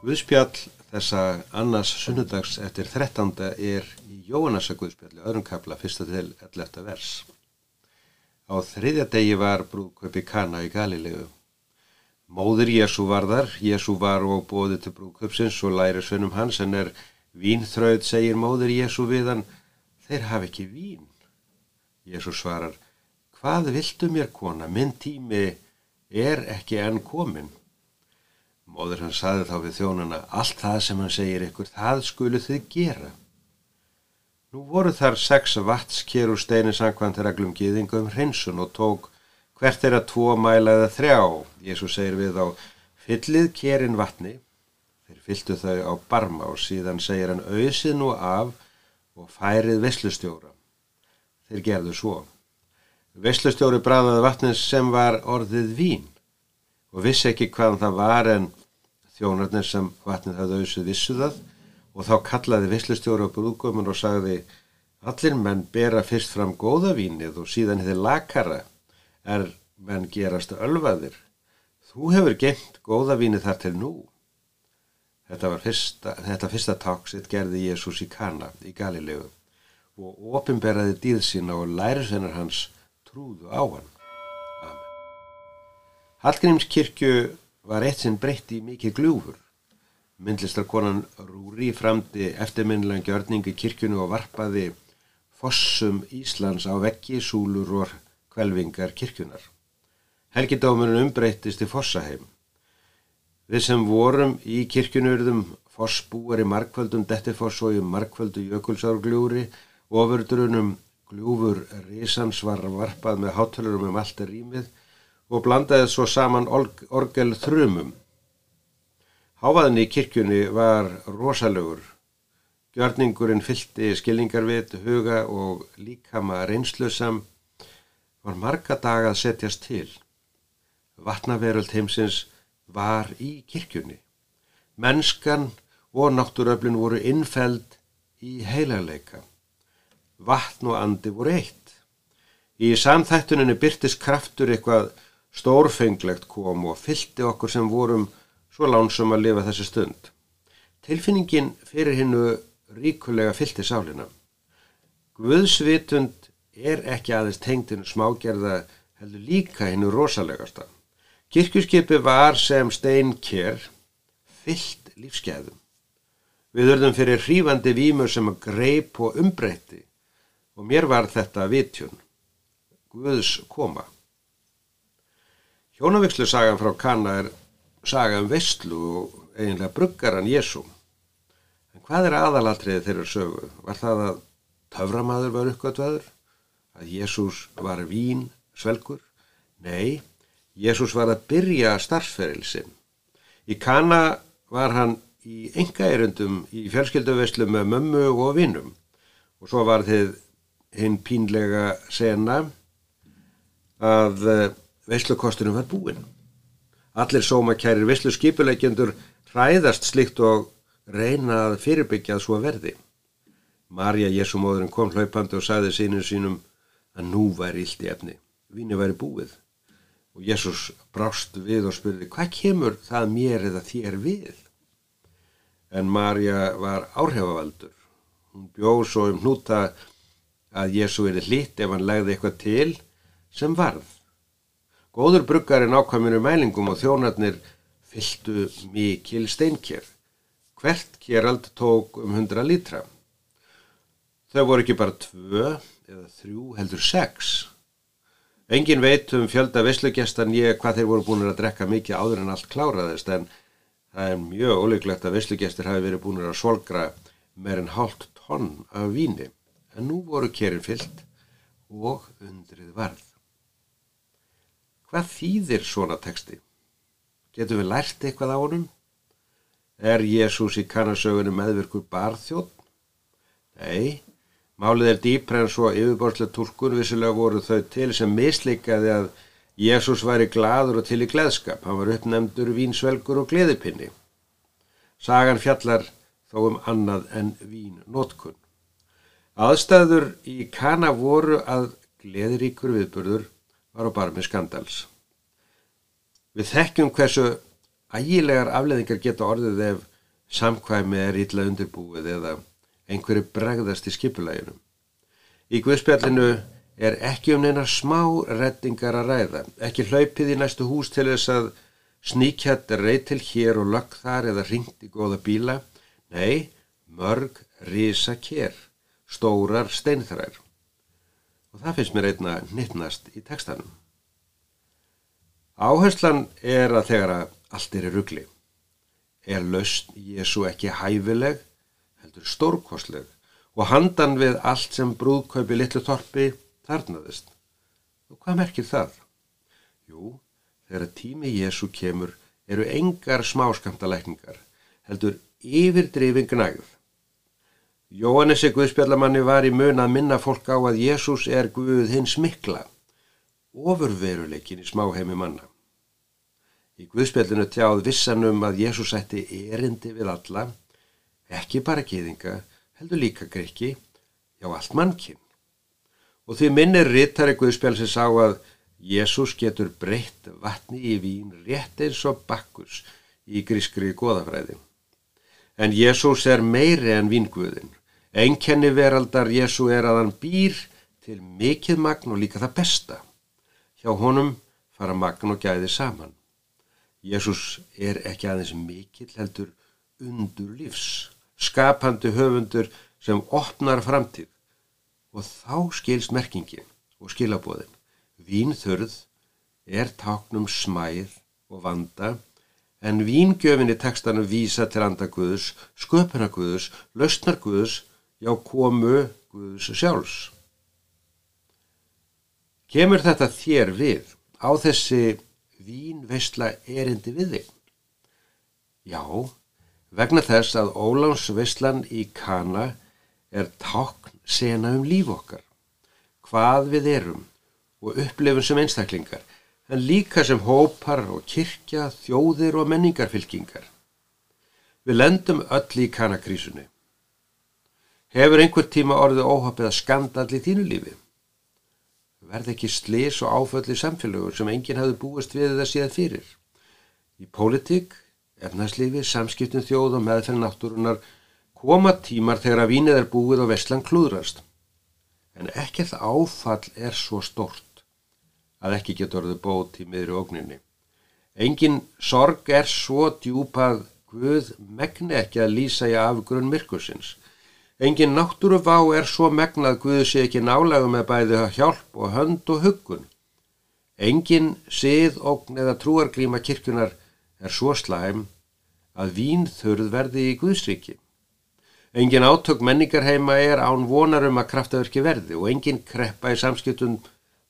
Guðspjall þessa annars sunnudags eftir 13. er í Jóannasa Guðspjalli, öðrum kapla, fyrsta til 11. vers. Á þriðja degi var brúðköpi Kana í Galilegu. Móður Jésu var þar, Jésu var og bóði til brúðköpsins og læri svönum hans en er vínþröð, segir móður Jésu við hann, þeir hafi ekki vín. Jésu svarar, hvað viltu mér kona, minn tími er ekki enn komin. Móður hann saði þá við þjónuna, allt það sem hann segir ykkur, það skulu þið gera. Nú voru þar sex vatskjör úr steini sangkvæmt reglum gýðingum hrinsun og tók hvert er að tvo mæla eða þrjá. Jésu segir við á fyllið kjerin vatni, þeir fylltu þau á barma og síðan segir hann auðsið nú af og færið veslustjóra. Þeir gerðu svo. Veslustjóri bráðaði vatnins sem var orðið vín og vissi ekki hvaðan það var en þjónarnir sem vatnið hafði auðsið vissu það og þá kallaði veslustjóri á brúðgömmun og sagði allir menn bera fyrst fram góða vínið og síðan hefði lakara er menn gerast ölvaðir. Þú hefur gengt góða vínið þar til nú. Þetta, fyrsta, þetta fyrsta táksitt gerði Jésús í Kana í Galilegu og ofinberaði dýð sína og lærisennar hans trúðu á hann. Amen. Hallgrímskirkju var eitt sinn breytt í mikið gljúfur. Myndlistarkonan Rúri framdi eftirminnilega gjörningi kirkjunu og varpaði fossum Íslands á veggi, súlur og kvelvingar kirkjunar. Helgidómurinn umbreyttist í fossaheim. Við sem vorum í kirkjunurðum fossbúar í markvöldum dettifoss og í markvöldu jökulsárgljúri ofurdrunum gljúfur risans var varpað með hátalurum um allt er rýmið og blandaði svo saman orgel þrumum. Hávaðinni í kirkjunni var rosalögur. Gjörningurinn fylti skilningarvit, huga og líkama reynslusam var marga daga að setjast til. Vatnaveröld heimsins var í kirkjunni. Mennskan og náttúröflin voru innfeld í heilarleika. Vatn og andi voru eitt. Í samþættuninni byrtist kraftur eitthvað stórfenglegt kom og fylti okkur sem vorum svo lánsum að lifa þessi stund. Tilfinningin fyrir hinnu ríkulega fylti sálina. Guðsvitund er ekki aðeins tengdinu smágerða heldur líka hinnu rosalegasta. Kirkjuskipi var sem steinker fyllt lífsgæðum. Við örðum fyrir hrífandi výmur sem að greip og umbreytti og mér var þetta vitjun. Guðs koma. Hjónavikslu sagan frá Kanna er saga um vestlu og eiginlega bruggaran Jésum. En hvað er aðalatriðið þeirra sögu? Var það að töframaður var uppgötvaður? Að Jésús var vín svelgur? Nei, Jésús var að byrja starfsferilsinn. Í Kana var hann í enga erundum í fjölskylduveslu með mömmu og vinnum og svo var þið hinn pínlega sena að veslukostunum var búinn. Allir sómakærir veslu skipuleikjendur hræðast slikt og reyna að fyrirbyggja að svo verði. Marja Jésumóðurinn kom hlaupandi og sagði sínum sínum að nú væri illt í efni. Víni væri búið. Og Jésús brást við og spurði hvað kemur það mér eða þér við? En Marja var áhrifavaldur. Hún bjóð svo um hnúta að Jésú er hlýtt ef hann legði eitthvað til sem varð. Góður bruggarinn ákvæminu mælingum og þjónarnir fylltu mikil steinkjör. Hvert kjerald tók um 100 lítra. Þau voru ekki bara tvö eða þrjú heldur sex. Engin veit um fjölda visslugestan ég hvað þeir voru búin að drekka mikið áður en allt kláraðist en það er mjög óleiklegt að visslugestir hafi verið búin að svolgra meir en hálft tonn af víni. En nú voru kjerin fyllt og undrið varð. Hvað þýðir svona texti? Getur við lært eitthvað á honum? Er Jésús í kannasögunum meðvirkur barþjótt? Nei, málið er dýpr en svo yfirborðslega tólkun vissilega voru þau til sem mislikaði að Jésús væri gladur og til í gleðskap. Hann var uppnefndur vínsvelgur og gleðipinni. Sagan fjallar þó um annað en vínnótkun. Aðstæður í kana voru að gleðiríkur viðburður var á barmi skandals. Við þekkjum hversu ægilegar afleðingar geta orðið ef samkvæmi er illa undirbúið eða einhverju bregðast í skipulæginu. Í Guðspjallinu er ekki um neina smá reddingar að ræða, ekki hlaupið í næstu hús til þess að sníkjatt er reyð til hér og lögg þar eða ringt í góða bíla, nei, mörg risa kér, stórar steinþrær. Og það finnst mér einna nittnast í tekstanum. Áherslan er að þegar að allt er í ruggli. Er lausn Jésu ekki hæfileg, heldur stórkostleg og handan við allt sem brúðkaupi litlu torpi þarnaðist. Og hvað merkir það? Jú, þegar tími Jésu kemur eru engar smáskamtalækningar, heldur yfirdrifin gnægð. Jóhannessi Guðspjallamanni var í mun að minna fólk á að Jésús er Guð hins mikla, ofurveruleikin í smáheimi manna. Í Guðspjallinu tjáð vissanum að Jésús ætti erindi við alla, ekki bara geðinga, heldur líka greiki, já allt mannkinn. Og því minnir rittari Guðspjálsins á að Jésús getur breytt vatni í vín rétt eins og bakkus í grískri goðafræði. En Jésús er meiri en vínguðin. Enkenni veraldar Jésú er að hann býr til mikið magn og líka það besta. Hjá honum fara magn og gæði saman. Jésús er ekki aðeins mikill heldur undur lífs, skapandi höfundur sem opnar framtíð og þá skils merkingin og skilabóðin. Vínþörð er táknum smæð og vanda en víngjöfin í textanu vísa til andaguðus, sköpunaguðus, lausnarguðus, já komu guðus sjálfs. Kemur þetta þér við á þessi vínveisla erindi við þig? Já, vegna þess að Ólánsveislan í Kana er tákn sena um líf okkar, hvað við erum og upplifum sem einstaklingar, en líka sem hópar og kirkja, þjóðir og menningarfylkingar. Við lendum öll í kanakrísunni. Hefur einhver tíma orðið óhafið að skandall í þínu lífi? Verð ekki slis og áföll í samfélagur sem enginn hafði búist við það síðan fyrir. Í pólitík, efnarslífi, samskiptum þjóð og meðfell náttúrunar Koma tímar þegar að vínið er búið og veslan klúðrast. En ekkert áfall er svo stort að ekki getur orðið bót í miðri ógninni. Engin sorg er svo djúpað Guð megni ekki að lýsa í afgrunn myrkursins. Engin náttúru vá er svo megnað Guð sé ekki nálagu með bæði hjálp og hönd og huggun. Engin sið, ógn eða trúargríma kirkunar er svo slæm að vín þurð verði í Guðsriki. Engin átök menningar heima er án vonar um að kraftaverki verði og engin kreppa í samskiptum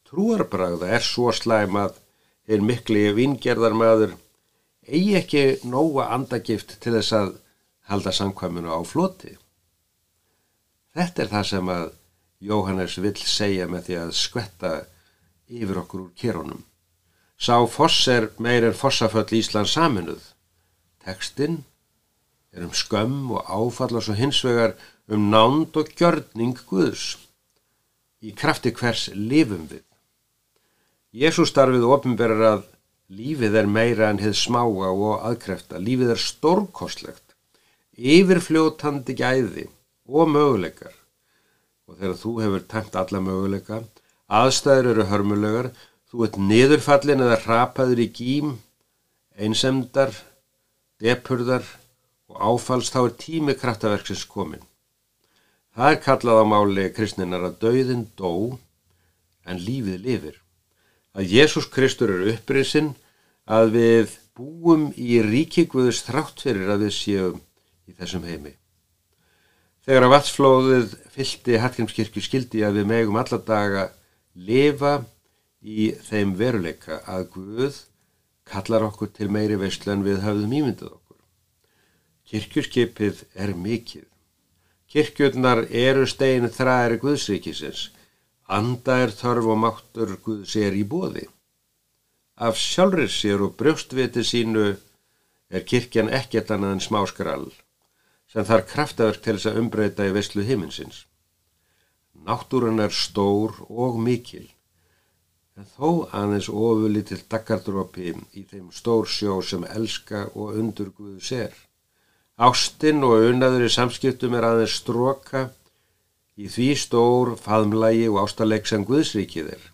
trúarbragða er svo slæm að einn mikli vingerðarmæður eigi ekki nóga andagift til þess að halda samkvæmunu á floti. Þetta er það sem að Jóhannes vill segja með því að skvetta yfir okkur úr kérónum. Sá foss er meir en fossaföll Íslands saminuð. Tekstinn er um skömm og áfalla svo hins vegar um nánd og gjörning Guðs. Í krafti hvers lifum við. Jésús starfið ofinberar að lífið er meira en hefð smáa og aðkrefta. Lífið er stórkostlegt, yfirfljótandi gæði og möguleikar. Og þegar þú hefur tæmt alla möguleika, aðstæður eru hörmulegar, þú ert niðurfallin eða rapaður í gím, einsemdar, depurðar, og áfalst þá er tími kraftaverksins komin. Það er kallað á máli kristninar að dauðin dó en lífið lifir. Að Jésús Kristur er upprinsinn að við búum í ríkigvöðus þrátt fyrir að við séum í þessum heimi. Þegar að vatsflóðið fyldi Hallgrímskirkju skildi að við megum alladaga lifa í þeim veruleika að Guð kallar okkur til meiri veistlu en við höfðum ímyndið okkur. Kirkjurskipið er mikið. Kirkjurnar eru stein þræri Guðsríkisins. Anda er þörf og máttur Guðs er í bóði. Af sjálfur sér og brjóstviti sínu er kirkjan ekkert annað en smáskrall sem þar kraftaverk til þess að umbreyta í vestlu himinsins. Náttúrun er stór og mikil en þó aðeins ofuli til daggardrópi í þeim stór sjó sem elska og undur Guðs er Ástinn og unaður í samskiptum er aðeins stróka í því stór, faðmlægi og ástaleg sem Guðsríkið er.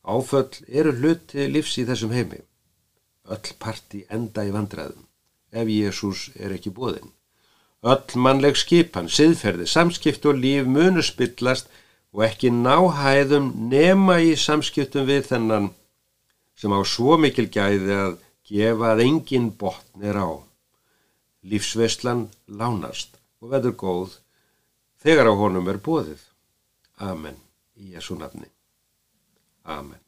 Áföll eru hluti lífs í þessum heimi. Öll parti enda í vandræðum ef Jésús er ekki bóðinn. Öll mannleg skipan, siðferði, samskipt og líf munu spillast og ekki náhæðum nema í samskiptum við þennan sem á svo mikil gæði að gefa að engin botn er á. Lífsveislan lánast og veður góð þegar á honum er bóðið. Amen. Í Jésu nafni. Amen.